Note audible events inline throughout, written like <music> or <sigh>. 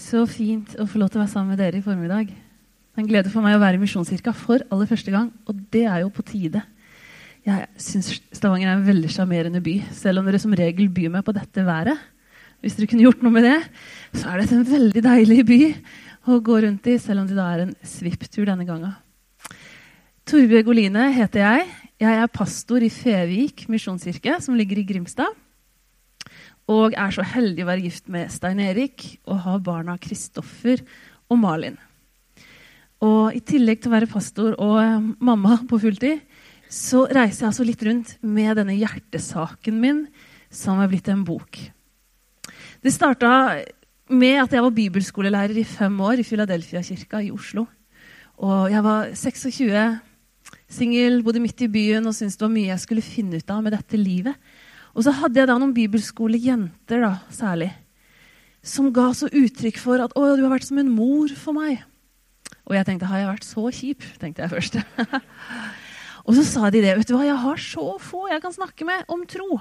Så fint å få lov til å være sammen med dere i formiddag. Det er en glede for meg å være i Misjonskirka for aller første gang, og det er jo på tide. Jeg syns Stavanger er en veldig sjarmerende by, selv om dere som regel byr meg på dette været. Hvis dere kunne gjort noe med det, så er dette en veldig deilig by å gå rundt i, selv om det da er en svipptur denne gangen. Torbjørg Oline heter jeg. Jeg er pastor i Fevik misjonskirke, som ligger i Grimstad. Og er så heldig å være gift med Stein Erik og ha barna Kristoffer og Malin. Og i tillegg til å være pastor og eh, mamma på fulltid, så reiser jeg altså litt rundt med denne hjertesaken min, som er blitt en bok. Det starta med at jeg var bibelskolelærer i fem år i Philadelphia-kirka i Oslo. Og jeg var 26, singel, bodde midt i byen og syntes det var mye jeg skulle finne ut av med dette livet. Og så hadde jeg da noen bibelskolejenter, da, særlig, som ga så uttrykk for at 'Å, du har vært som en mor for meg'. Og jeg tenkte har jeg vært så kjip? tenkte jeg først. <laughs> og så sa de det. vet du hva, Jeg har så få jeg kan snakke med om tro.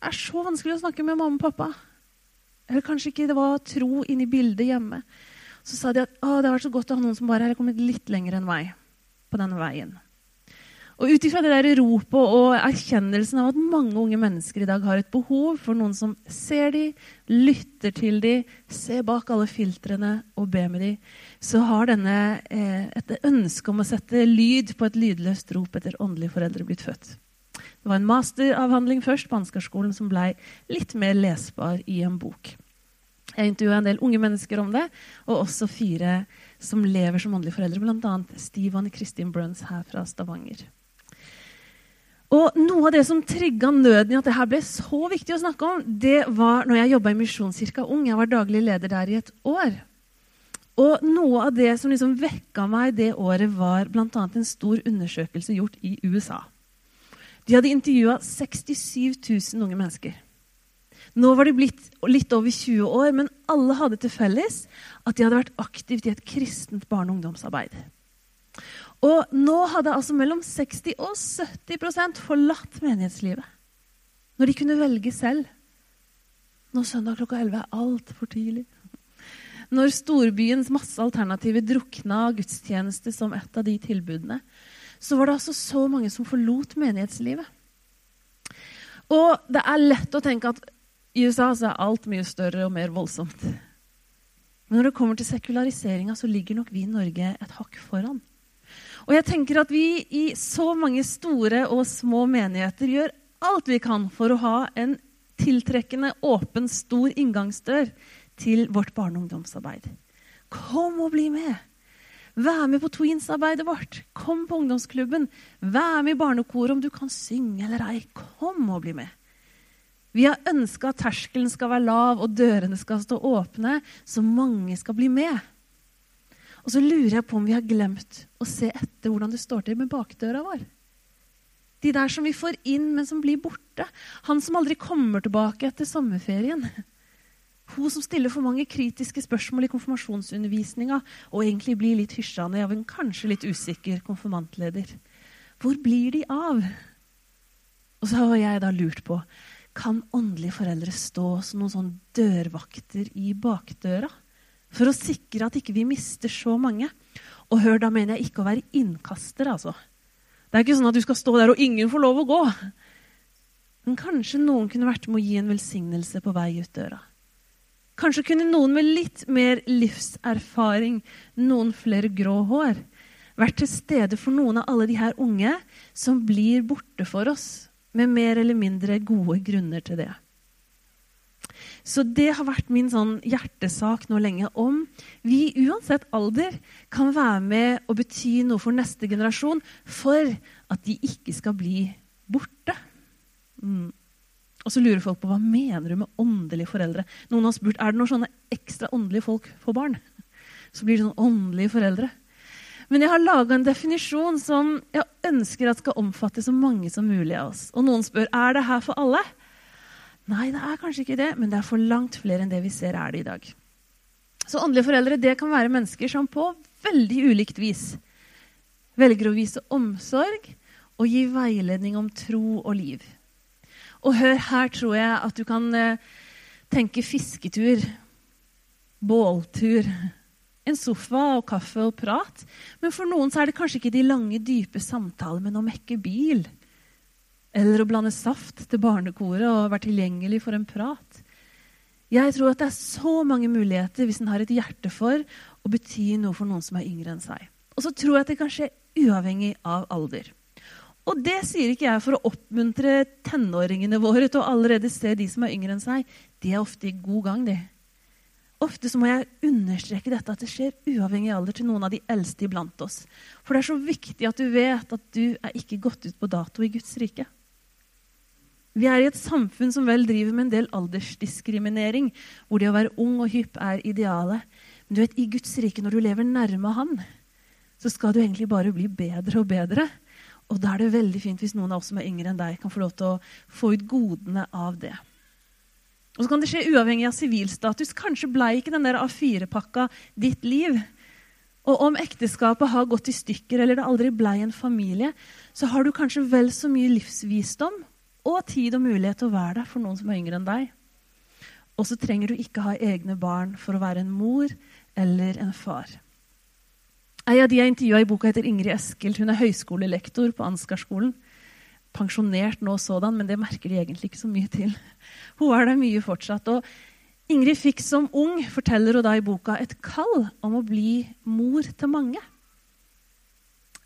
Det er så vanskelig å snakke med mamma og pappa. Eller kanskje ikke det var tro inni bildet hjemme. Så sa de at det har vært så godt å ha noen som bare har kommet litt lenger enn meg på denne veien. Og ut ifra det der ropet og erkjennelsen av at mange unge mennesker i dag har et behov for noen som ser dem, lytter til dem, ser bak alle filtrene og ber med dem, så har denne eh, et ønske om å sette lyd på et lydløst rop etter åndelige foreldre blitt født. Det var en masteravhandling først på Ansgarskolen som ble litt mer lesbar i en bok. Jeg intervjua en del unge mennesker om det, og også fire som lever som åndelige foreldre, bl.a. Stivan Kristin Bruns her fra Stavanger. Og Noe av det som trigga nøden i at dette ble så viktig å snakke om, det var når jeg jobba i Misjonskirka Ung. Jeg var daglig leder der i et år. Og Noe av det som liksom vekka meg det året, var bl.a. en stor undersøkelse gjort i USA. De hadde intervjua 67 000 unge mennesker. Nå var de blitt litt over 20 år, men alle hadde til felles at de hadde vært aktivt i et kristent barne- og ungdomsarbeid. Og nå hadde altså mellom 60 og 70% forlatt menighetslivet. Når de kunne velge selv. Når søndag klokka 11 er altfor tidlig. Når storbyens masse alternativer drukna gudstjeneste som et av de tilbudene, så var det altså så mange som forlot menighetslivet. Og det er lett å tenke at i USA så er alt mye større og mer voldsomt. Men når det kommer til sekulariseringa, så ligger nok vi i Norge et hakk foran. Og jeg tenker at vi i så mange store og små menigheter gjør alt vi kan for å ha en tiltrekkende, åpen, stor inngangsdør til vårt barne- og ungdomsarbeid. Kom og bli med! Vær med på Tweens-arbeidet vårt. Kom på ungdomsklubben. Vær med i barnekoret om du kan synge eller ei. Kom og bli med. Vi har ønska at terskelen skal være lav og dørene skal stå åpne, så mange skal bli med. Og så lurer jeg på om vi har glemt å se etter hvordan det står til med bakdøra vår. De der som vi får inn, men som blir borte. Han som aldri kommer tilbake etter sommerferien. Hun som stiller for mange kritiske spørsmål i konfirmasjonsundervisninga og egentlig blir litt hysjende av en kanskje litt usikker konfirmantleder. Hvor blir de av? Og så har jeg da lurt på kan åndelige foreldre stå som noen sånn dørvakter i bakdøra? For å sikre at ikke vi mister så mange. Og hør, da mener jeg ikke å være innkaster, altså. Det er ikke sånn at du skal stå der og ingen får lov å gå. Men kanskje noen kunne vært med å gi en velsignelse på vei ut døra. Kanskje kunne noen med litt mer livserfaring, noen flere grå hår, vært til stede for noen av alle de her unge som blir borte for oss, med mer eller mindre gode grunner til det. Så det har vært min sånn hjertesak nå lenge om vi uansett alder kan være med og bety noe for neste generasjon for at de ikke skal bli borte. Mm. Og så lurer folk på hva mener du med åndelige foreldre. Noen har spurt er det noen sånne ekstra åndelige folk for barn. Så blir det sånn åndelige foreldre. Men jeg har laga en definisjon som jeg ønsker at skal omfatte så mange som mulig av oss. Og noen spør er det her for alle. Nei, det er kanskje ikke det, men det er for langt flere enn det vi ser er det i dag. Så åndelige foreldre det kan være mennesker som på veldig ulikt vis velger å vise omsorg og gi veiledning om tro og liv. Og hør, her tror jeg at du kan eh, tenke fisketur. båltur, en sofa og kaffe og prat. Men for noen så er det kanskje ikke de lange, dype samtalene, men å mekke bil. Eller å blande saft til barnekoret og være tilgjengelig for en prat. Jeg tror at det er så mange muligheter hvis en har et hjerte for å bety noe for noen som er yngre enn seg. Og så tror jeg at det kan skje uavhengig av alder. Og det sier ikke jeg for å oppmuntre tenåringene våre til å allerede se de som er yngre enn seg. De er ofte i god gang, de. Ofte så må jeg understreke dette at det skjer uavhengig av alder til noen av de eldste iblant oss. For det er så viktig at du vet at du er ikke gått ut på dato i Guds rike. Vi er i et samfunn som vel driver med en del aldersdiskriminering, hvor det å være ung og hypp er idealet. Men du vet, i Guds rike, når du lever nærme Han, så skal du egentlig bare bli bedre og bedre. Og da er det veldig fint hvis noen av oss som er yngre enn deg, kan få lov til å få ut godene av det. Og så kan det skje uavhengig av sivilstatus. Kanskje blei ikke den der A4-pakka ditt liv. Og om ekteskapet har gått i stykker, eller det aldri blei en familie, så har du kanskje vel så mye livsvisdom og tid og mulighet til å være der for noen som er yngre enn deg. Og så trenger du ikke ha egne barn for å være en mor eller en far. Ei av de jeg intervjua i boka, heter Ingrid Eskild. Hun er høyskolelektor på Ansgarskolen. Pensjonert nå sådan, men det merker de egentlig ikke så mye til. Hun er der mye fortsatt. Og Ingrid fikk som ung, forteller hun da i boka, et kall om å bli mor til mange.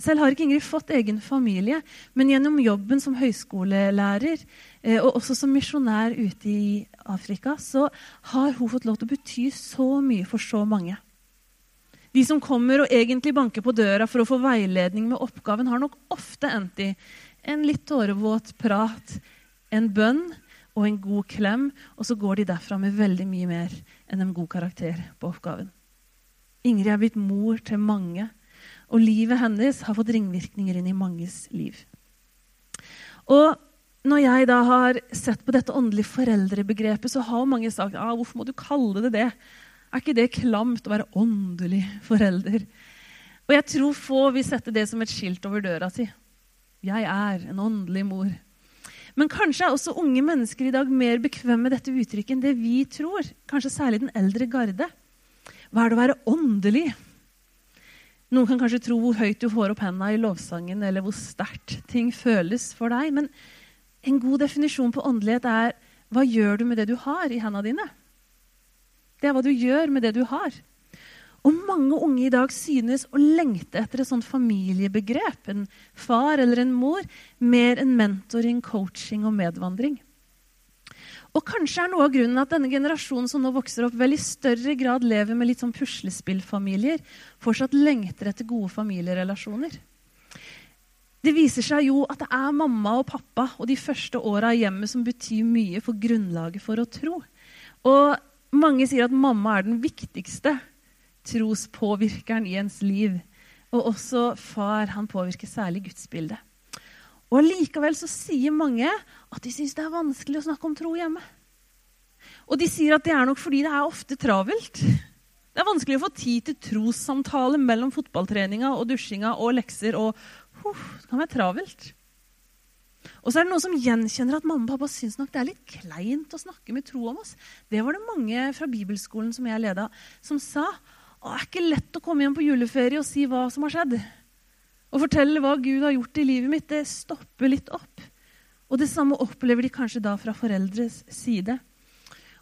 Selv har ikke Ingrid fått egen familie, men gjennom jobben som høyskolelærer eh, og også som misjonær ute i Afrika, så har hun fått lov til å bety så mye for så mange. De som kommer og egentlig banker på døra for å få veiledning med oppgaven, har nok ofte endt i en litt tårevåt prat, en bønn og en god klem, og så går de derfra med veldig mye mer enn en god karakter på oppgaven. Ingrid er blitt mor til mange, og livet hennes har fått ringvirkninger inn i manges liv. Og når jeg da har sett på dette åndelige foreldrebegrepet, så har mange sagt ah, hvorfor må du kalle det det? Er ikke det klamt å være åndelig forelder? Og jeg tror få vil sette det som et skilt over døra si. Jeg er en åndelig mor. Men kanskje er også unge mennesker i dag mer bekvemme med dette uttrykket enn det vi tror. Kanskje særlig den eldre garde. Hva er det å være åndelig? Noen kan kanskje tro hvor høyt du får opp hendene i lovsangen, eller hvor sterkt ting føles for deg. Men en god definisjon på åndelighet er hva gjør du med det du har i hendene dine? Det er hva du gjør med det du har. Og mange unge i dag synes å lengte etter et sånt familiebegrep, en far eller en mor, mer enn mentoring, coaching og medvandring. Og kanskje er noe av grunnen at denne generasjonen som nå vokser opp, vel i større grad lever med litt sånn puslespillfamilier, fortsatt lengter etter gode familierelasjoner. Det viser seg jo at det er mamma og pappa og de første åra i hjemmet som betyr mye for grunnlaget for å tro. Og mange sier at mamma er den viktigste trospåvirkeren i ens liv. Og også far han påvirker særlig gudsbildet. Og Likevel så sier mange at de syns det er vanskelig å snakke om tro hjemme. Og de sier at det er nok fordi det er ofte travelt. Det er vanskelig å få tid til trossamtale mellom fotballtreninga og dusjinga og lekser. og uh, Det kan være travelt. Og så er det noen som gjenkjenner at mamma og pappa syns nok det er litt kleint å snakke med tro om oss. Det var det mange fra bibelskolen som jeg leda, som sa. Å, det er ikke lett å komme hjem på juleferie og si hva som har skjedd. Og fortelle hva Gud har gjort i livet mitt. Det stopper litt opp. Og det samme opplever de kanskje da fra foreldres side.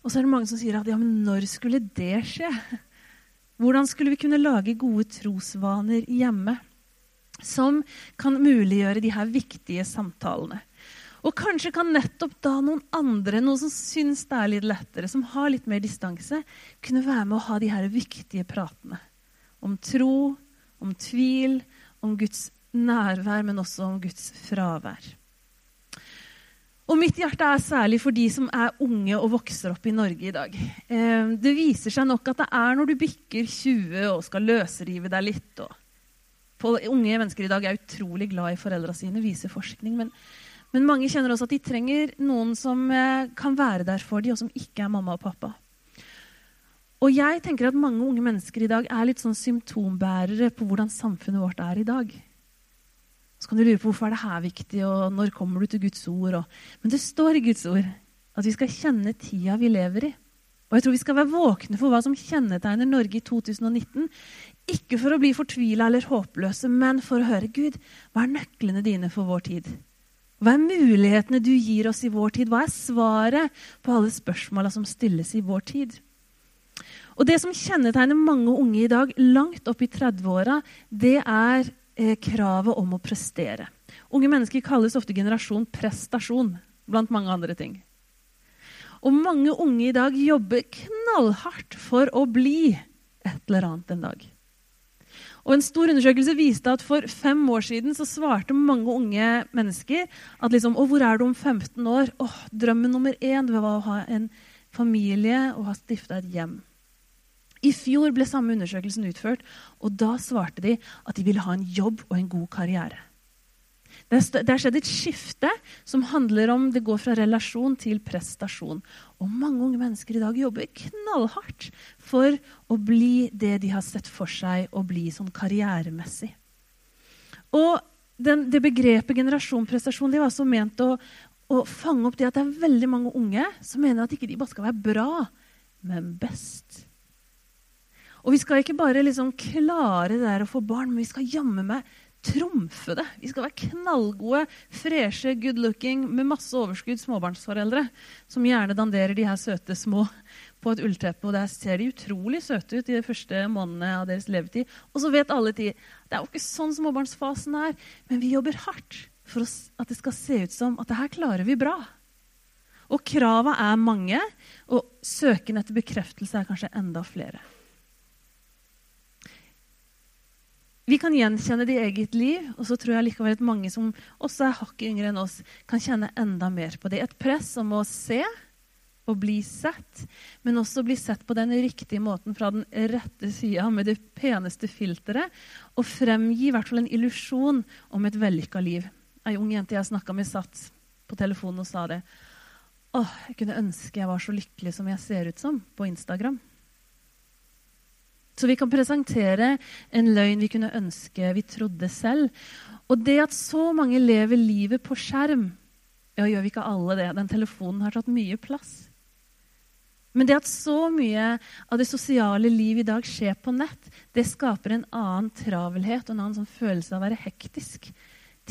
Og så er det mange som sier at ja, men når skulle det skje? Hvordan skulle vi kunne lage gode trosvaner hjemme? som kan muliggjøre de her viktige samtalene. Og kanskje kan nettopp da noen andre, noen som syns det er litt lettere, som har litt mer distanse, kunne være med å ha de her viktige pratene. Om tro, om tvil, om Guds nærvær, men også om Guds fravær. Og mitt hjerte er særlig for de som er unge og vokser opp i Norge i dag. Eh, det viser seg nok at det er når du bikker 20 og skal løsrive deg litt, unge mennesker i dag er utrolig glad i foreldra sine, viser forskning. Men, men, mange kjenner også at de trenger noen som eh, kan være der for dem, og som ikke er mamma og pappa. Og jeg tenker at mange unge mennesker i dag er litt sånn symptombærere på hvordan samfunnet vårt er i dag. Så kan du lure på hvorfor er det her viktig, og når kommer du til Guds ord? Og... Men det står i Guds ord at vi skal kjenne tida vi lever i. Og jeg tror vi skal være våkne for hva som kjennetegner Norge i 2019. Ikke for å bli fortvila eller håpløse, men for å høre Gud, hva er nøklene dine for vår tid? Hva er mulighetene du gir oss i vår tid? Hva er svaret på alle spørsmåla som stilles i vår tid? Og Det som kjennetegner mange unge i dag, langt opp i 30-åra, det er eh, kravet om å prestere. Unge mennesker kalles ofte generasjon prestasjon, blant mange andre ting. Og mange unge i dag jobber knallhardt for å bli et eller annet en dag. Og En stor undersøkelse viste at for fem år siden så svarte mange unge mennesker at liksom, å, hvor er du om 15 år? Åh, drømmen nummer én var å ha en familie og ha stifta et hjem. I fjor ble samme undersøkelsen utført, og da svarte de at de ville ha en jobb og en god karriere. Det har skjedd et skifte som handler om det går fra relasjon til prestasjon. Og mange unge mennesker i dag jobber knallhardt for å bli det de har sett for seg å bli sånn karrieremessig. Og den, det begrepet generasjonprestasjon det var altså ment å, å, fange opp det at det er veldig mange unge som mener at ikke de bare skal være bra, men best. Og vi skal ikke bare liksom klare det der å få barn, men vi skal jammen meg trumfe det. Vi skal være knallgode, freshe, good looking med masse overskudd småbarnsforeldre som gjerne danderer de her søte små på et ullteppe. Og der ser de utrolig søte ut i de første månedene av deres levetid. Og så vet alle de det er jo ikke sånn småbarnsfasen er, men vi jobber hardt for at det skal se ut som at det her klarer vi bra. Og krava er mange, og søken etter bekreftelse er kanskje enda flere. Vi kan gjenkjenne det i eget liv, og så tror jeg likevel at mange som også er hakket yngre enn oss, kan kjenne enda mer på det. Et press om å se og bli sett, men også bli sett på den riktige måten fra den rette sida med det peneste filteret, og fremgi i hvert fall en illusjon om et vellykka liv. Ei ung jente jeg snakka med, satt på telefonen og sa det. Åh, jeg kunne ønske jeg var så lykkelig som jeg ser ut som på Instagram. Så vi kan presentere en løgn vi kunne ønske vi trodde selv. Og det at så mange lever livet på skjerm Ja, gjør vi ikke alle det? Den telefonen har tatt mye plass. Men det at så mye av det sosiale liv i dag skjer på nett, det skaper en annen travelhet og en annen sånn følelse av å være hektisk.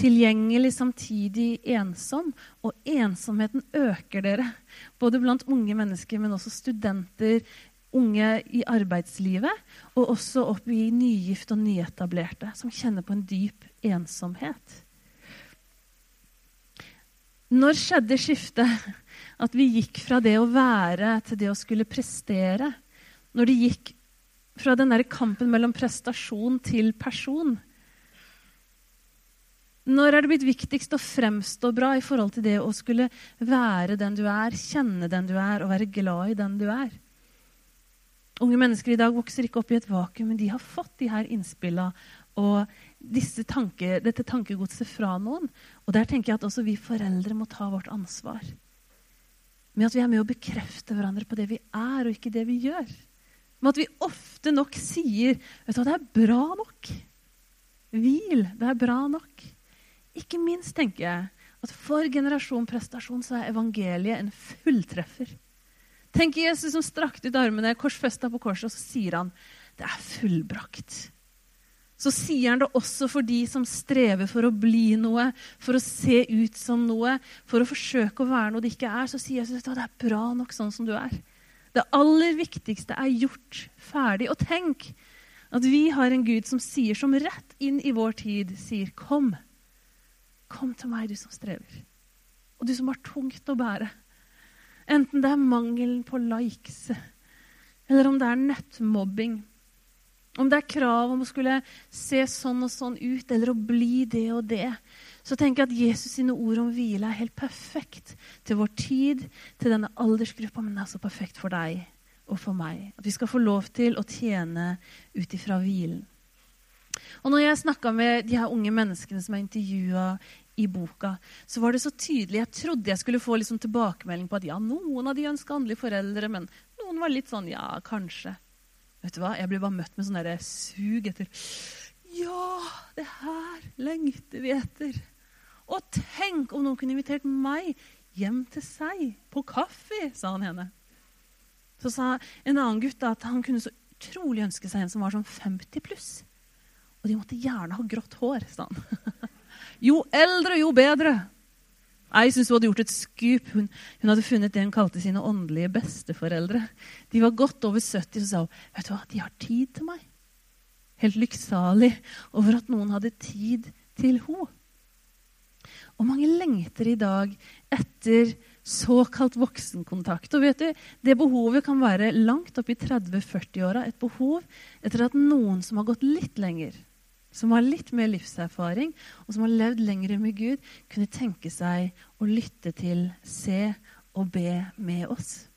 Tilgjengelig, samtidig ensom. Og ensomheten øker dere. Både blant unge mennesker, men også studenter, unge i arbeidslivet, og også opp i nygift og nyetablerte, som kjenner på en dyp ensomhet. Når skjedde skiftet? At vi gikk fra det å være til det å skulle prestere? Når det gikk fra den der kampen mellom prestasjon til person? Når er det blitt viktigst å fremstå bra i forhold til det å skulle være den du er, kjenne den du er og være glad i den du er? Unge mennesker i dag vokser ikke opp i et vakuum, men de har fått de her innspillene og tanke, dette tankegodset fra noen. Og der tenker jeg at også vi foreldre må ta vårt ansvar. Med at vi er med å bekrefte hverandre på det vi er, og ikke det vi gjør. Med at vi ofte nok sier vet du hva, det er bra nok. Hvil. Det er bra nok. Ikke minst tenker jeg at for generasjon prestasjon så er evangeliet en fulltreffer. Tenk Jesus som strakte ut armene, korsfesta på korset, og så sier han det er fullbrakt. Så sier han det også for de som strever for å bli noe, for å se ut som noe, for å forsøke å være noe de ikke er. Så sier Jesus at det er bra nok sånn som du er. Det aller viktigste er gjort ferdig. Og tenk at vi har en Gud som sier, som rett inn i vår tid sier, kom. Kom til meg, du som strever. Og du som har tungt å bære. Enten det er mangelen på likes, eller om det er nettmobbing. Om det er krav om å skulle se sånn og sånn ut, eller å bli det og det. Så tenker jeg at Jesus sine ord om hvile er helt perfekt til vår tid, til denne aldersgruppa, men det er også perfekt for deg og for meg. At vi skal få lov til å tjene ut ifra hvilen. Og når jeg snakka med de her unge menneskene som jeg intervjua i boka, så var det så tydelig. Jeg trodde jeg skulle få liksom tilbakemelding på at ja, noen av de ønska åndelige foreldre, men noen var litt sånn ja, kanskje. Vet du hva? Jeg ble bare møtt med sånn sug etter Ja, det her lengter vi etter. Og tenk om noen kunne invitert meg hjem til seg på kaffe, sa han henne. Så sa en annen gutt at han kunne så utrolig ønske seg en som var sånn 50 pluss. Og de måtte gjerne ha grått hår, sa han. <laughs> jo eldre, jo bedre. Jeg syns hun hadde gjort et skup. Hun, hun, hadde funnet det hun kalte sine åndelige besteforeldre. De var godt over 70, så sa hun vet du hva, de har tid til meg. Helt lykksalig over at noen hadde tid til henne. Og mange lengter i dag etter såkalt voksenkontakt. Og vet du, Det behovet kan være langt opp i 30-40-åra. Et behov etter at noen som har gått litt lenger, som har litt mer livserfaring, og som har levd lenger med Gud, kunne tenke seg å lytte til, se og be med oss.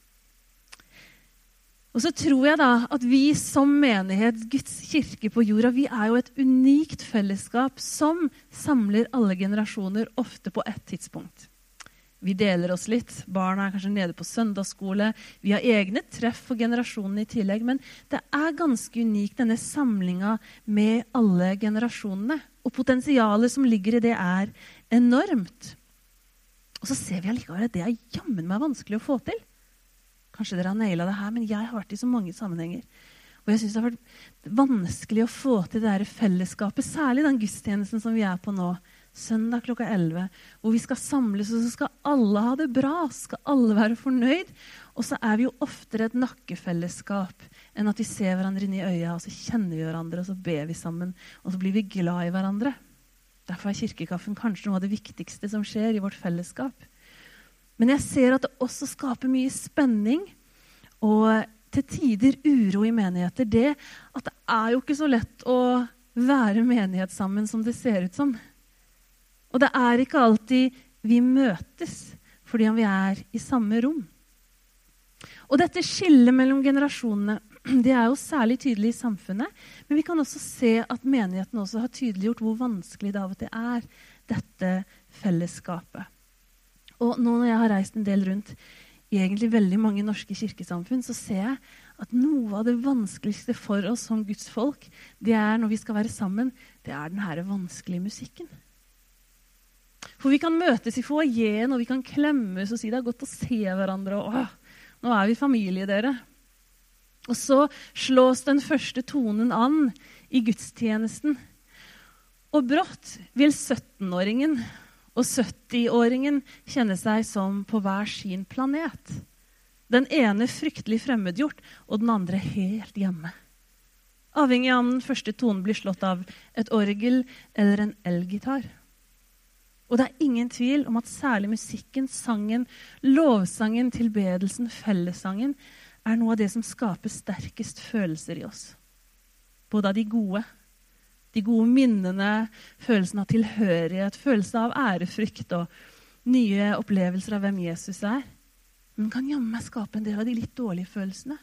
Og så tror jeg da at vi som menighet, Guds kirke på jorda, vi er jo et unikt fellesskap som samler alle generasjoner, ofte på ett tidspunkt. Vi deler oss litt. Barna er kanskje nede på søndagsskole. Vi har egne treff for generasjonene i tillegg. Men det er ganske unikt, denne samlinga med alle generasjonene. Og potensialet som ligger i det, er enormt. Og så ser vi allikevel at det er jammen meg vanskelig å få til. Kanskje dere har naila det her, men jeg har vært i så mange sammenhenger. Og jeg syns det har vært vanskelig å få til det her fellesskapet, særlig den gudstjenesten som vi er på nå søndag klokka 11, hvor vi skal samles, og så skal alle ha det bra. Skal alle være fornøyd. Og så er vi jo oftere et nakkefellesskap enn at vi ser hverandre inn i øya, og så kjenner vi hverandre, og så ber vi sammen, og så blir vi glad i hverandre. Derfor er kirkekaffen kanskje noe av det viktigste som skjer i vårt fellesskap. Men jeg ser at det også skaper mye spenning og til tider uro i menigheter. Det at det er jo ikke så lett å være menighet sammen som det ser ut som. Og det er ikke alltid vi møtes fordi vi er i samme rom. Og dette skillet mellom generasjonene <clears throat> det er jo særlig tydelig i samfunnet. Men vi kan også se at menigheten også har tydeliggjort hvor vanskelig det av og til er, dette fellesskapet. Og nå når jeg har reist en del rundt i egentlig veldig mange norske kirkesamfunn, så ser jeg at noe av det vanskeligste for oss som Guds folk, det er når vi skal være sammen, det er den her vanskelige musikken. For vi kan møtes i foajeen, og vi kan klemmes og si det er godt å se hverandre. og Åh, nå er vi familie, dere. Og så slås den første tonen an i gudstjenesten. Og brått vil 17-åringen og 70-åringen kjenne seg som på hver sin planet. Den ene fryktelig fremmedgjort, og den andre helt hjemme. Avhengig av om den første tonen blir slått av et orgel eller en elgitar. Og det er ingen tvil om at særlig musikken, sangen, lovsangen, tilbedelsen, fellessangen er noe av det som skaper sterkest følelser i oss. Både av de gode, de gode minnene, følelsen av tilhørighet, følelsen av ærefrykt og nye opplevelser av hvem Jesus er. Men kan jammen meg skape en del av de litt dårlige følelsene.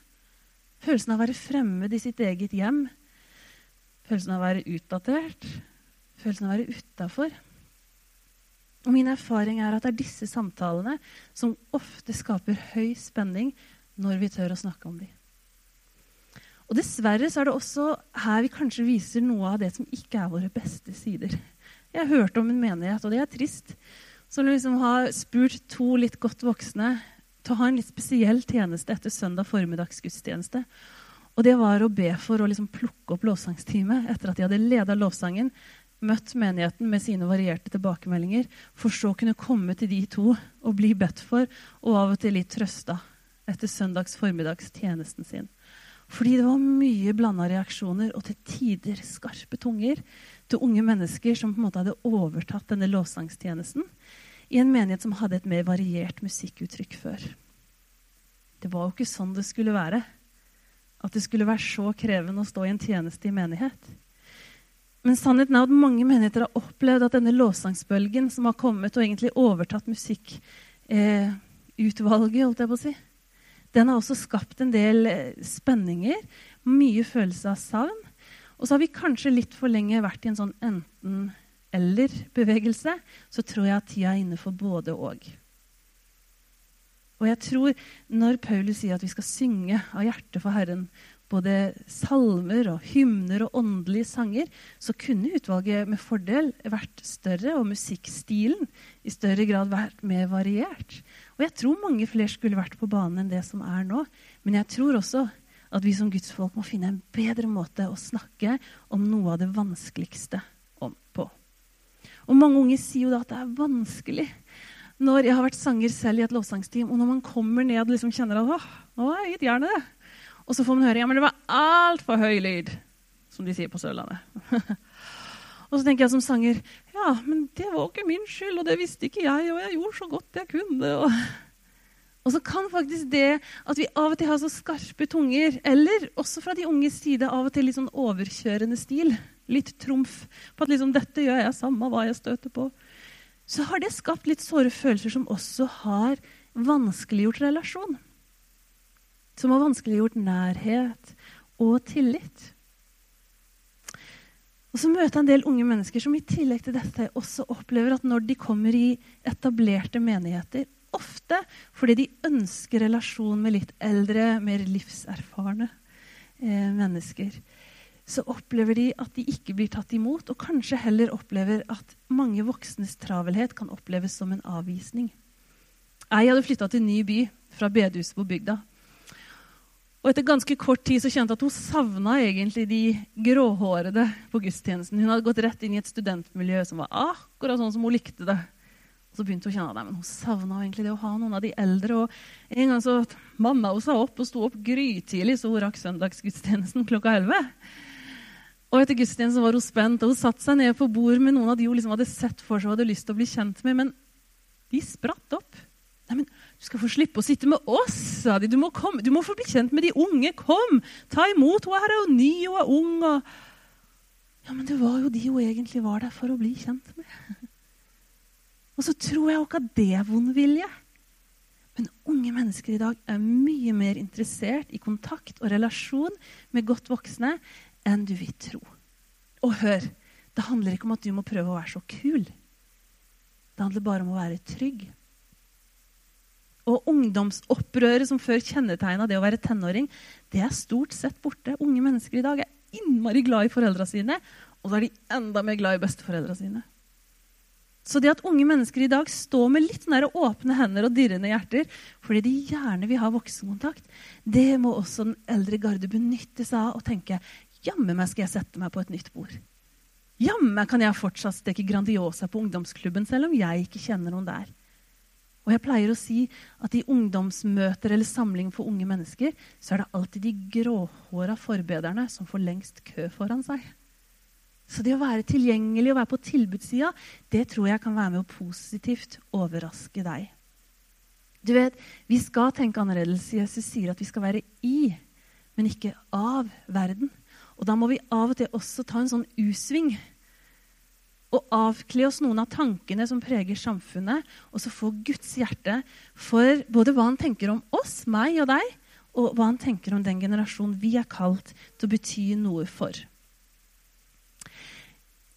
Følelsen av å være fremmed i sitt eget hjem. Følelsen av å være utdatert. Følelsen av å være utafor. Og min erfaring er at det er disse samtalene som ofte skaper høy spenning når vi tør å snakke om dem. Og Dessverre så er det også her vi kanskje viser noe av det som ikke er våre beste sider. Jeg har hørt om en menighet, og det er trist, som liksom har spurt to litt godt voksne til å ha en litt spesiell tjeneste etter søndag formiddagsgudstjeneste. Og det var å be for å liksom plukke opp lovsangsteamet etter at de hadde leda lovsangen møtt menigheten med sine varierte tilbakemeldinger, for så å kunne komme til de to og bli bedt for, og av og til litt trøsta etter søndags formiddags tjenesten sin. Fordi det var mye blanda reaksjoner og til tider skarpe tunger til unge mennesker som på en måte hadde overtatt denne lovsangstjenesten i en menighet som hadde et mer variert musikkuttrykk før. Det var jo ikke sånn det skulle være. At det skulle være så krevende å stå i en tjeneste i menighet. Men sannheten er at mange menigheter har opplevd at denne lovsangsbølgen som har kommet og egentlig overtatt musikkutvalget, holdt jeg på å si, den har også skapt en del eh, spenninger, mye følelse av savn. Og så har vi kanskje litt for lenge vært i en sånn enten-eller-bevegelse. Så tror jeg at tida er inne for både og. Og jeg tror når Paulus sier at vi skal synge av hjertet for Herren, både salmer og hymner og åndelige sanger, så kunne utvalget med fordel vært større, og musikkstilen i større grad vært mer variert. Og jeg tror mange flere skulle vært på banen enn det som er nå. Men jeg tror også at vi som gudsfolk må finne en bedre måte å snakke om noe av det vanskeligste om på. Og mange unge sier jo da at det er vanskelig. Når Jeg har vært sanger selv i et lovsangsteam, og når man kommer ned og liksom kjenner at åh, nå er jeg gitt jernet, og så får man høre ja, men det var altfor høy lyd, som de sier på Sørlandet. <laughs> og så tenker jeg som sanger ja, men det var ikke min skyld, og det visste ikke jeg, og jeg gjorde så godt jeg kunne. Og, <laughs> og så kan faktisk det at vi av og til har så skarpe tunger, eller også fra de unges side av og til litt sånn overkjørende stil, litt trumf på at liksom, dette gjør jeg samme hva jeg støter på, så har det skapt litt såre følelser som også har vanskeliggjort relasjon. Som har vanskeliggjort nærhet og tillit. Og så møter jeg en del unge mennesker som i tillegg til dette også opplever at når de kommer i etablerte menigheter, ofte fordi de ønsker relasjon med litt eldre, mer livserfarne eh, mennesker, så opplever de at de ikke blir tatt imot, og kanskje heller opplever at mange voksnes travelhet kan oppleves som en avvisning. Jeg hadde flytta til ny by fra bedehuset på bygda. Og etter ganske kort tid så kjente jeg at hun savna egentlig de gråhårede på gudstjenesten. Hun hadde gått rett inn i et studentmiljø som var akkurat sånn som hun likte det. Og så begynte hun å kjenne at hun savna egentlig det å ha noen av de eldre. Og en gang så mamma hun sa opp og sto opp grytidlig, så hun rakk søndagsgudstjenesten klokka 11. Og etter gudstjenesten var hun spent, og hun satte seg ned på bord med noen av de hun liksom hadde sett for seg og hadde lyst til å bli kjent med. Men de spratt opp. Nei, men du skal få slippe å sitte med oss, sa de. Du må, komme, du må få bli kjent med de unge. Kom, ta imot. Hun er jo ny og er ung. Og... Ja, men det var jo de hun egentlig var der for å bli kjent med. <laughs> Og så tror jeg jo ikke at det er vond vilje. Men unge mennesker i dag er mye mer interessert i kontakt og relasjon med godt voksne enn du vil tro. Og hør, det handler ikke om at du må prøve å være så kul. Det handler bare om å være trygg og ungdomsopprøret som før kjennetegna det å være tenåring, det er stort sett borte. Unge mennesker i dag er innmari glad i foreldra sine, og da er de enda mer glad i besteforeldra sine. Så det at unge mennesker i dag står med litt sånne åpne hender og dirrende hjerter fordi de gjerne vil ha voksenkontakt, det må også den eldre garde benytte seg av og tenke jammen meg skal jeg sette meg på et nytt bord. Jammen kan jeg fortsatt steke Grandiosa på ungdomsklubben selv om jeg ikke kjenner noen der. Og jeg pleier å si at i ungdomsmøter eller samling for unge mennesker, så er det alltid de gråhåra forbederne som får lengst kø foran seg. Så det å være tilgjengelig og være på tilbudssida, det tror jeg kan være med å positivt overraske deg. Du vet, Vi skal tenke annerledes. Jesus sier at vi skal være i, men ikke av verden. Og da må vi av og til også ta en sånn U-sving og avkle oss noen av tankene som preger samfunnet, og så få Guds hjerte for både hva han tenker om oss, meg og deg, og hva han tenker om den generasjonen vi er kalt til å bety noe for.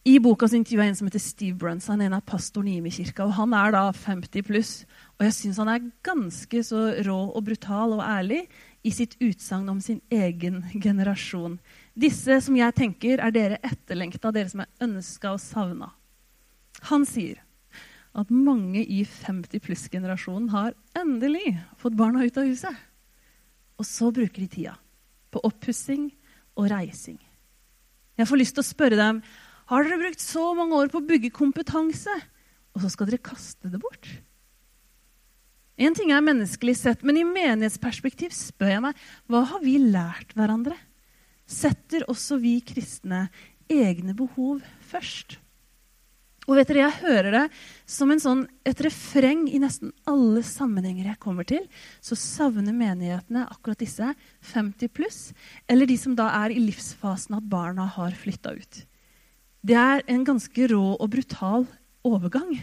I boka så intervjuer jeg en som heter Steve Bruns. Han er en av pastorene i Imi-kirka. og Han er da 50 pluss. Og jeg syns han er ganske så rå og brutal og ærlig i sitt utsagn om sin egen generasjon. Disse som jeg tenker er dere etterlengta, dere som er ønska og savna. Han sier at mange i 50 pluss-generasjonen har endelig fått barna ut av huset. Og så bruker de tida på oppussing og reising. Jeg får lyst til å spørre dem har dere brukt så mange år på å bygge kompetanse, og så skal dere kaste det bort. En ting er menneskelig sett, men i menighetsperspektiv spør jeg meg hva har vi lært hverandre? Setter også vi kristne egne behov først? Og vet dere, Jeg hører det som sånn, et refreng i nesten alle sammenhenger jeg kommer til. Så savner menighetene akkurat disse 50 pluss, eller de som da er i livsfasen at barna har flytta ut. Det er en ganske rå og brutal overgang.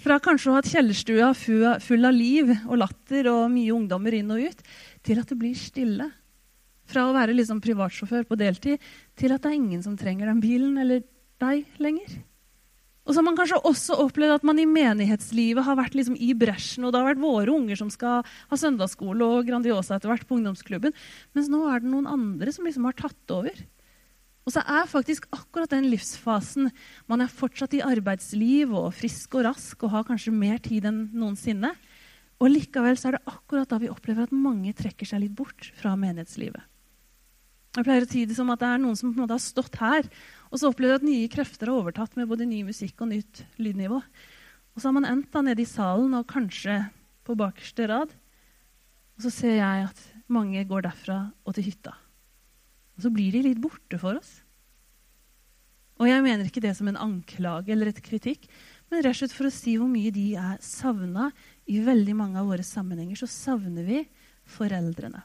Fra kanskje å ha hatt kjellerstua full av liv og latter og mye ungdommer inn og ut, til at det blir stille. Fra å være liksom privatsjåfør på deltid til at det er ingen som trenger den bilen eller deg lenger. Og så har man kanskje også opplevd at man i menighetslivet har vært liksom i bresjen, og det har vært våre unger som skal ha søndagsskole og Grandiosa etter hvert på ungdomsklubben. Mens nå er det noen andre som liksom har tatt over. Og så er faktisk akkurat den livsfasen Man er fortsatt i arbeidsliv og frisk og rask og har kanskje mer tid enn noensinne. Og likevel så er det akkurat da vi opplever at mange trekker seg litt bort fra menighetslivet. Jeg pleier å si det som at det er noen som på en måte har stått her, og så opplever at nye krefter har overtatt med både ny musikk og nytt lydnivå. Og så har man endt da nede i salen og kanskje på bakerste rad. Og så ser jeg at mange går derfra og til hytta. Og så blir de litt borte for oss. Og jeg mener ikke det som en anklage eller et kritikk, men rett og slett for å si hvor mye de er savna i veldig mange av våre sammenhenger. Så savner vi foreldrene.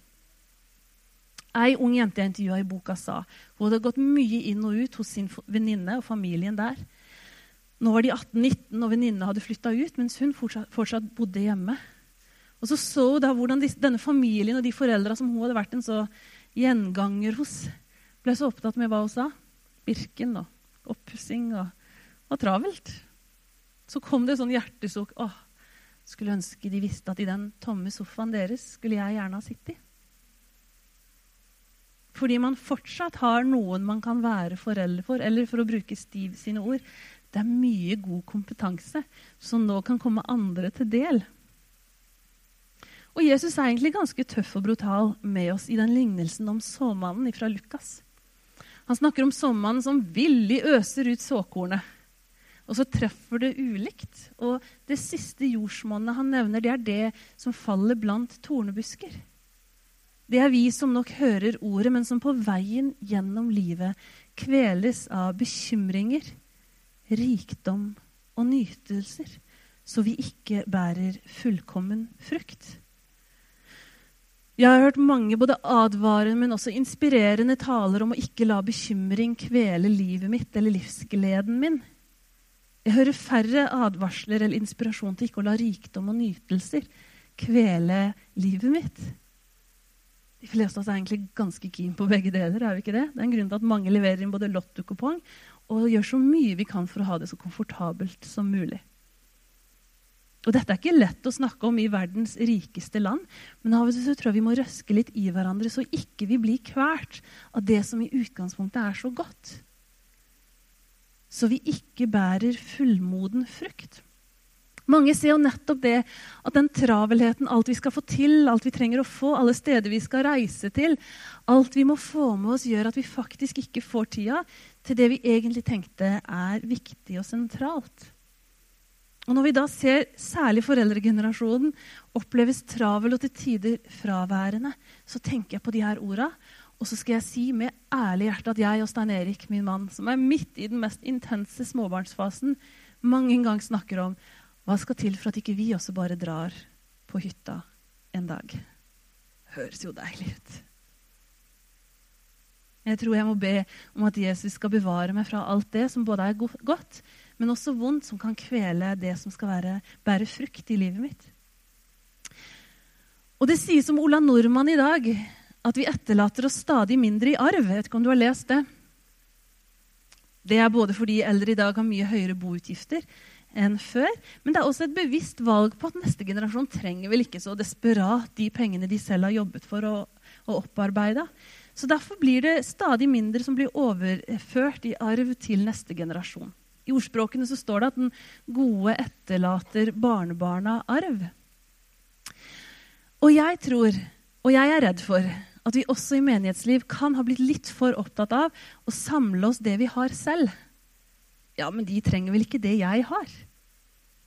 Ei ung jente jeg intervjua i boka, sa hun hadde gått mye inn og ut hos sin venninne og familien der. Nå var de 18-19, og venninnene hadde flytta ut, mens hun fortsatt, fortsatt, bodde hjemme. Og så så hun da hvordan disse, denne familien og de foreldra som hun hadde vært en så gjenganger hos, ble så opptatt med hva hun sa. Birken og oppussing og, og travelt. Så kom det sånn hjertesukk. Åh, skulle ønske de visste at i den tomme sofaen deres skulle jeg gjerne ha sittet. Fordi man fortsatt har noen man kan være foreldre for, eller for å bruke Stiv sine ord Det er mye god kompetanse som nå kan komme andre til del. Og Jesus er egentlig ganske tøff og brutal med oss i den lignelsen om såmannen fra Lukas. Han snakker om såmannen som villig øser ut såkornet. Og så treffer det ulikt. Og det siste jordsmonnet han nevner, det er det som faller blant tornebusker. Det er vi som nok hører ordet, men som på veien gjennom livet kveles av bekymringer, rikdom og nytelser, så vi ikke bærer fullkommen frukt. Jeg har hørt mange både advarende, men også inspirerende taler om å ikke la bekymring kvele livet mitt eller livsgleden min. Jeg hører færre advarsler eller inspirasjon til ikke å la rikdom og nytelser kvele livet mitt. De fleste av oss er egentlig ganske keen på begge deler. er vi ikke Det Det er en grunn til at mange leverer inn både lottokupong og gjør så mye vi kan for å ha det så komfortabelt som mulig. Og Dette er ikke lett å snakke om i verdens rikeste land, men av og til tror jeg vi må røske litt i hverandre så ikke vi blir kvalt av det som i utgangspunktet er så godt. Så vi ikke bærer fullmoden frukt. Mange ser jo nettopp det at den travelheten, alt vi skal få til, alt vi trenger å få, alle steder vi skal reise til, alt vi må få med oss, gjør at vi faktisk ikke får tida til det vi egentlig tenkte er viktig og sentralt. Og Når vi da ser særlig foreldregenerasjonen oppleves travel og til tider fraværende, så tenker jeg på de her orda. Og så skal jeg si med ærlig hjerte at jeg og Stein Erik, min mann, som er midt i den mest intense småbarnsfasen, mange ganger snakker om hva skal til for at ikke vi også bare drar på hytta en dag? Høres jo deilig ut. Jeg tror jeg må be om at Jesus skal bevare meg fra alt det som både er godt, men også vondt, som kan kvele det som skal være, bære frukt i livet mitt. Og det sies om Ola Nordmann i dag at vi etterlater oss stadig mindre i arv. Jeg vet ikke om du har lest det? Det er både fordi eldre i dag har mye høyere boutgifter, enn før. Men det er også et bevisst valg på at neste generasjon trenger vel ikke så desperat de pengene de selv har jobbet for å, å opparbeide. Så Derfor blir det stadig mindre som blir overført i arv til neste generasjon. I ordspråkene så står det at den gode etterlater barnebarna arv. Og jeg tror, og jeg er redd for, at vi også i menighetsliv kan ha blitt litt for opptatt av å samle oss det vi har selv. Ja, men de trenger vel ikke det jeg har?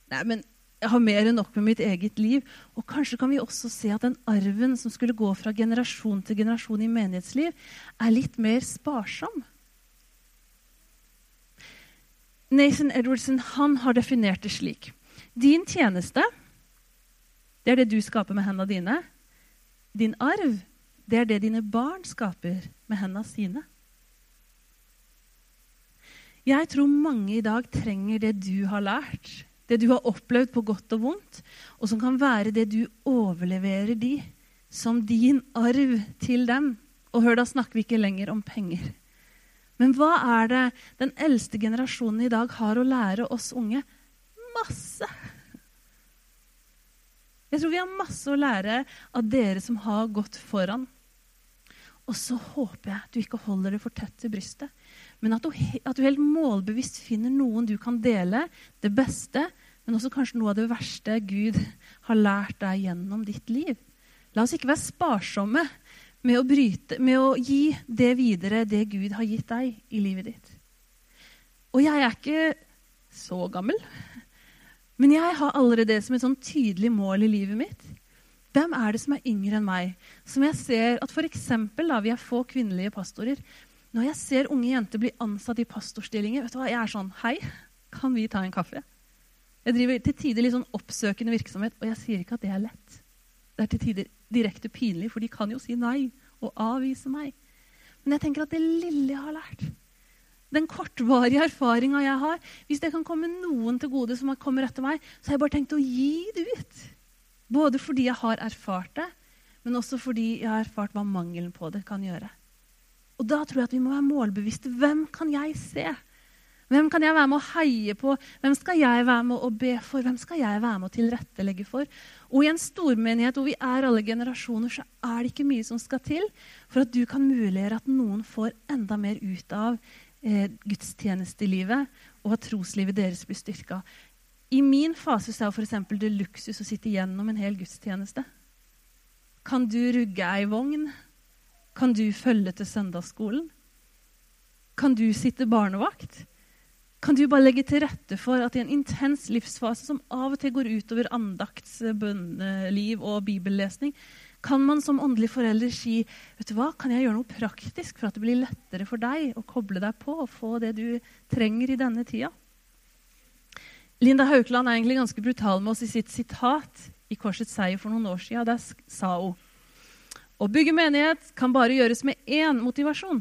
Nei, men jeg har mer enn nok med mitt eget liv. Og kanskje kan vi også se at den arven som skulle gå fra generasjon til generasjon i menighetsliv, er litt mer sparsom. Nathan Edwardson han har definert det slik. Din tjeneste, det er det du skaper med hendene dine. Din arv, det er det dine barn skaper med hendene sine. Jeg tror mange i dag trenger det du har lært, det du har opplevd på godt og vondt, og som kan være det du overleverer de som din arv til dem. Og hør, da snakker vi ikke lenger om penger. Men hva er det den eldste generasjonen i dag har å lære oss unge? Masse. Jeg tror vi har masse å lære av dere som har gått foran. Og så håper jeg du ikke holder det for tett til brystet, men at du, at du helt målbevisst finner noen du kan dele det beste, men også kanskje noe av det verste Gud har lært deg gjennom ditt liv. La oss ikke være sparsomme med å, bryte, med å gi det videre, det Gud har gitt deg i livet ditt. Og jeg er ikke så gammel, men jeg har allerede det som et sånn tydelig mål i livet mitt. Hvem er det som er yngre enn meg? Som jeg ser at da, Vi er få kvinnelige pastorer. Når jeg ser unge jenter bli ansatt i pastorstillinger, vet du hva, jeg er sånn Hei, kan vi ta en kaffe? Jeg driver til tider litt sånn oppsøkende virksomhet, og jeg sier ikke at det er lett. Det er til tider direkte pinlig, for de kan jo si nei og avvise meg. Men jeg tenker at det lille jeg har lært, den kortvarige erfaringa jeg har Hvis det kan komme noen til gode som kommer etter meg, så har jeg bare tenkt å gi det ut. Både fordi jeg har erfart det, men også fordi jeg har erfart hva mangelen på det kan gjøre. Og da tror jeg at vi må være målbevisste. Hvem kan jeg se? Hvem kan jeg være med å heie på? Hvem skal jeg være med å be for? Hvem skal jeg være med å tilrettelegge for? Og i en stormenighet hvor vi er alle generasjoner, så er det ikke mye som skal til for at du kan muliggjøre at noen får enda mer ut av eh, gudstjenestelivet, og at troslivet deres blir styrka. I min fase så er f.eks. det luksus å sitte gjennom en hel gudstjeneste. Kan du rugge ei vogn? Kan du følge til søndagsskolen? Kan du sitte barnevakt? Kan du bare legge til rette for at i en intens livsfase som av og til går utover andaktsbønneliv og bibellesning, kan man som åndelig forelder si vet du hva, kan jeg gjøre noe praktisk for at det blir lettere for deg å koble deg på og få det du trenger i denne tida? Linda Haukeland er egentlig ganske brutal med oss i sitt sitat i Korsets seier for noen år siden. Der sa hun å bygge menighet kan bare gjøres med én motivasjon,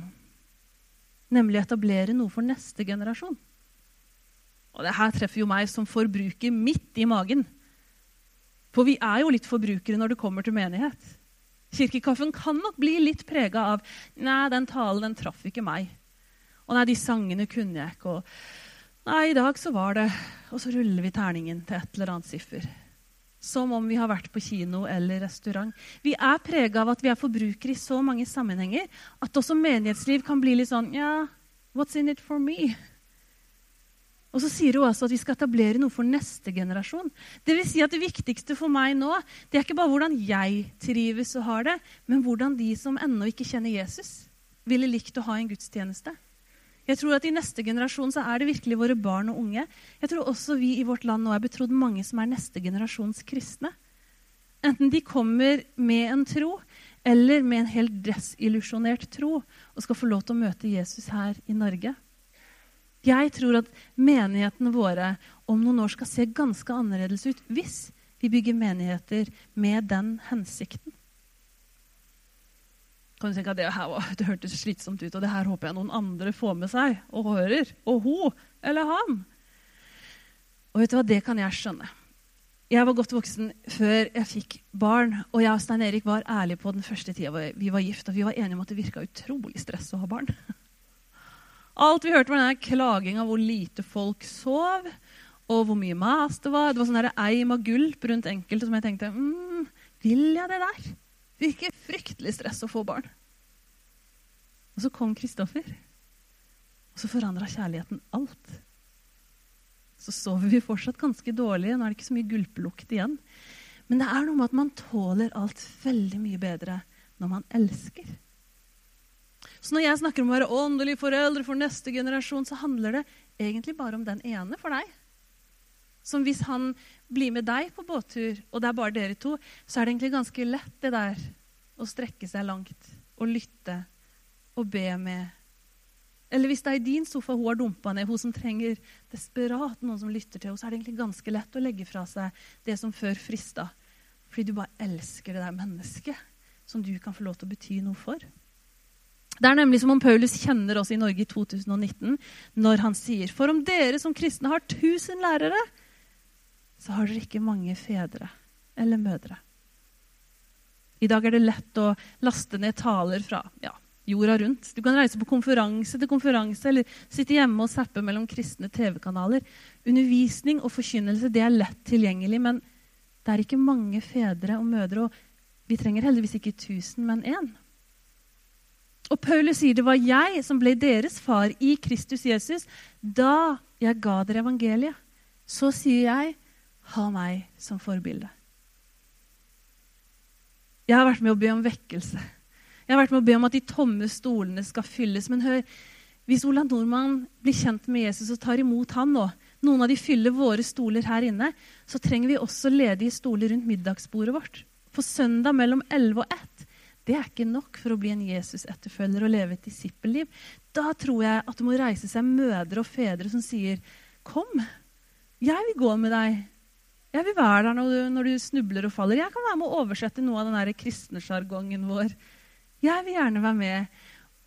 nemlig å etablere noe for neste generasjon. Og det her treffer jo meg som forbruker midt i magen. For vi er jo litt forbrukere når det kommer til menighet. Kirkekaffen kan nok bli litt prega av Nei, den talen den traff ikke meg. Og nei, de sangene kunne jeg ikke. Og nei, i dag så var det Og så ruller vi terningen til et eller annet siffer. Som om vi har vært på kino eller restaurant. Vi er prega av at vi er forbrukere i så mange sammenhenger at også menighetsliv kan bli litt sånn Ja, what's in it for me? Og så sier hun også at vi skal etablere noe for neste generasjon. Det vil si at det viktigste for meg nå det er ikke bare hvordan jeg trives og har det, men hvordan de som ennå ikke kjenner Jesus, ville likt å ha en gudstjeneste. Jeg tror at I neste generasjon så er det virkelig våre barn og unge. Jeg tror også vi i vårt land nå er betrodd mange som er neste generasjons kristne. Enten de kommer med en tro eller med en helt desillusjonert tro og skal få lov til å møte Jesus her i Norge. Jeg tror at menighetene våre om noen år skal se ganske annerledes ut hvis vi bygger menigheter med den hensikten. Kan du tenke at Det her <laughs> det hørtes slitsomt ut, og det her håper jeg noen andre får med seg og hører. Og hun eller han. Og vet du hva, det kan jeg skjønne. Jeg var godt voksen før jeg fikk barn. Og jeg og Stein Erik var ærlige på den første tida vi var gift, og vi var enige om at det virka utrolig stress å ha barn. <laughs> Alt vi hørte, var denne klaginga hvor lite folk sov, og hvor mye mas det var. Det var sånn eim av gulp rundt enkelte som jeg tenkte mm, Vil jeg det der? Det virker fryktelig stress å få barn. Og så kom Kristoffer, og så forandra kjærligheten alt. Så sover vi fortsatt ganske dårlig. Nå er det ikke så mye gulpelukt igjen. Men det er noe med at man tåler alt veldig mye bedre når man elsker. Så når jeg snakker om å være åndelig forelder for neste generasjon, så handler det egentlig bare om den ene for deg. Som hvis han blir med deg på båttur, og det er bare dere to, så er det egentlig ganske lett det der å strekke seg langt og lytte og be med. Eller hvis det er i din sofa hun har dumpa ned, hun som trenger desperat noen som lytter til henne, så er det egentlig ganske lett å legge fra seg det som før frista. Fordi du bare elsker det der mennesket som du kan få lov til å bety noe for. Det er nemlig som om Paulus kjenner oss i Norge i 2019 når han sier For om dere som kristne har tusen lærere, så har dere ikke mange fedre eller mødre. I dag er det lett å laste ned taler fra ja, jorda rundt. Du kan reise på konferanse til konferanse eller sitte hjemme og zappe mellom kristne TV-kanaler. Undervisning og forkynnelse det er lett tilgjengelig, men det er ikke mange fedre og mødre. Og vi trenger heldigvis ikke tusen, men én. Og Paulus sier det var jeg som ble deres far i Kristus Jesus da jeg ga dere evangeliet. Så sier jeg ha meg som forbilde. Jeg har vært med å be om vekkelse. Jeg har vært med å be om at de tomme stolene skal fylles. Men hør, hvis Ola Nordmann blir kjent med Jesus og tar imot han nå, noen av de fyller våre stoler her inne, så trenger vi også ledige stoler rundt middagsbordet vårt. For søndag mellom 11 og 1 det er ikke nok for å bli en Jesus-etterfølger og leve et disippelliv. Da tror jeg at det må reise seg mødre og fedre som sier, 'Kom, jeg vil gå med deg. Jeg vil være der når du, når du snubler og faller.' 'Jeg kan være med å oversette noe av den kristne sjargongen vår.' 'Jeg vil gjerne være med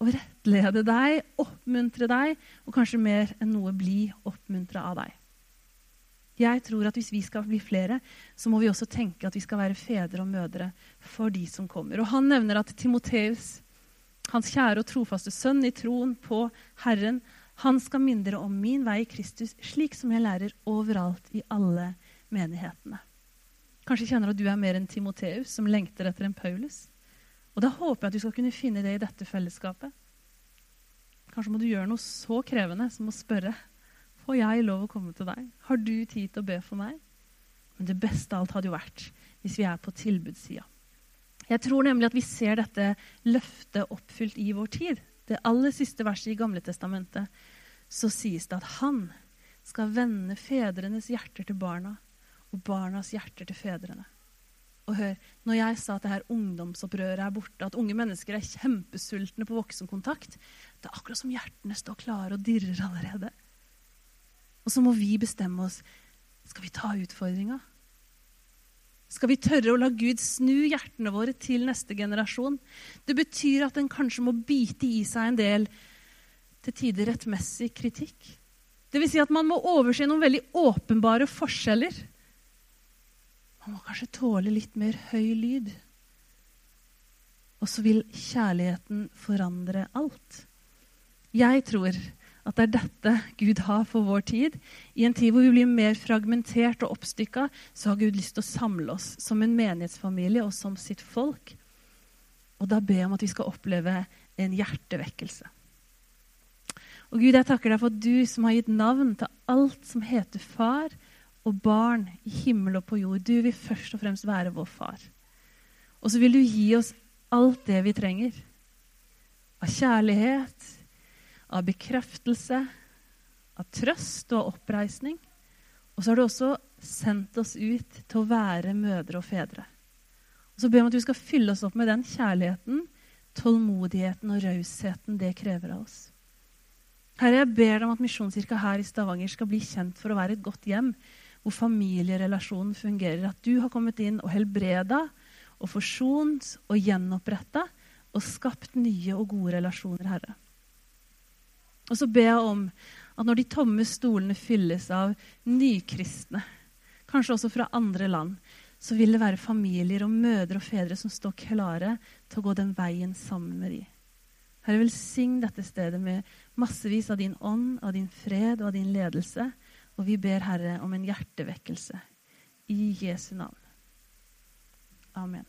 og rettlede deg, oppmuntre deg, og kanskje mer enn noe bli oppmuntra av deg.' Jeg tror at Hvis vi skal bli flere, så må vi også tenke at vi skal være fedre og mødre for de som kommer. Og Han nevner at Timoteus, hans kjære og trofaste sønn i troen på Herren, han skal mindre om min vei i Kristus, slik som jeg lærer overalt i alle menighetene. Kanskje kjenner du at du er mer enn Timoteus, som lengter etter en Paulus. Og Da håper jeg at du skal kunne finne det i dette fellesskapet. Kanskje må du gjøre noe så krevende som å spørre Får jeg lov å komme til deg? Har du tid til å be for meg? Men det beste av alt hadde jo vært hvis vi er på tilbudssida. Jeg tror nemlig at vi ser dette løftet oppfylt i vår tid. Det aller siste verset i Gamle Testamentet, så sies det at han skal vende fedrenes hjerter til barna og barnas hjerter til fedrene. Og hør, Når jeg sa at det her ungdomsopprøret er borte, at unge mennesker er kjempesultne på voksenkontakt, det er akkurat som hjertene står klare og dirrer allerede. Og så må vi bestemme oss skal vi ta utfordringa. Skal vi tørre å la Gud snu hjertene våre til neste generasjon? Det betyr at en kanskje må bite i seg en del til tider rettmessig kritikk. Vil si at man må overse noen veldig åpenbare forskjeller. Må kanskje tåle litt mer høy lyd. Og så vil kjærligheten forandre alt. Jeg tror at det er dette Gud har for vår tid. I en tid hvor vi blir mer fragmentert og oppstykka, så har Gud lyst til å samle oss som en menighetsfamilie og som sitt folk. Og da ber jeg om at vi skal oppleve en hjertevekkelse. Og Gud, jeg takker deg for at du som har gitt navn til alt som heter far og barn i himmel og på jord, du vil først og fremst være vår far. Og så vil du gi oss alt det vi trenger. Av kjærlighet, av bekreftelse, av trøst og av oppreisning. Og så har du også sendt oss ut til å være mødre og fedre. Og så ber jeg om at du skal fylle oss opp med den kjærligheten, tålmodigheten og rausheten det krever av oss. Herre, jeg ber deg om at Misjonskirka her i Stavanger skal bli kjent for å være et godt hjem, hvor familierelasjonen fungerer. At du har kommet inn og helbreda og forsont og gjenoppretta og skapt nye og gode relasjoner, Herre. Og så ber jeg om at når de tomme stolene fylles av nykristne, kanskje også fra andre land, så vil det være familier og mødre og fedre som står klare til å gå den veien sammen med de. Herre, velsign dette stedet med massevis av din ånd, av din fred og av din ledelse. Og vi ber, Herre, om en hjertevekkelse. I Jesu navn. Amen.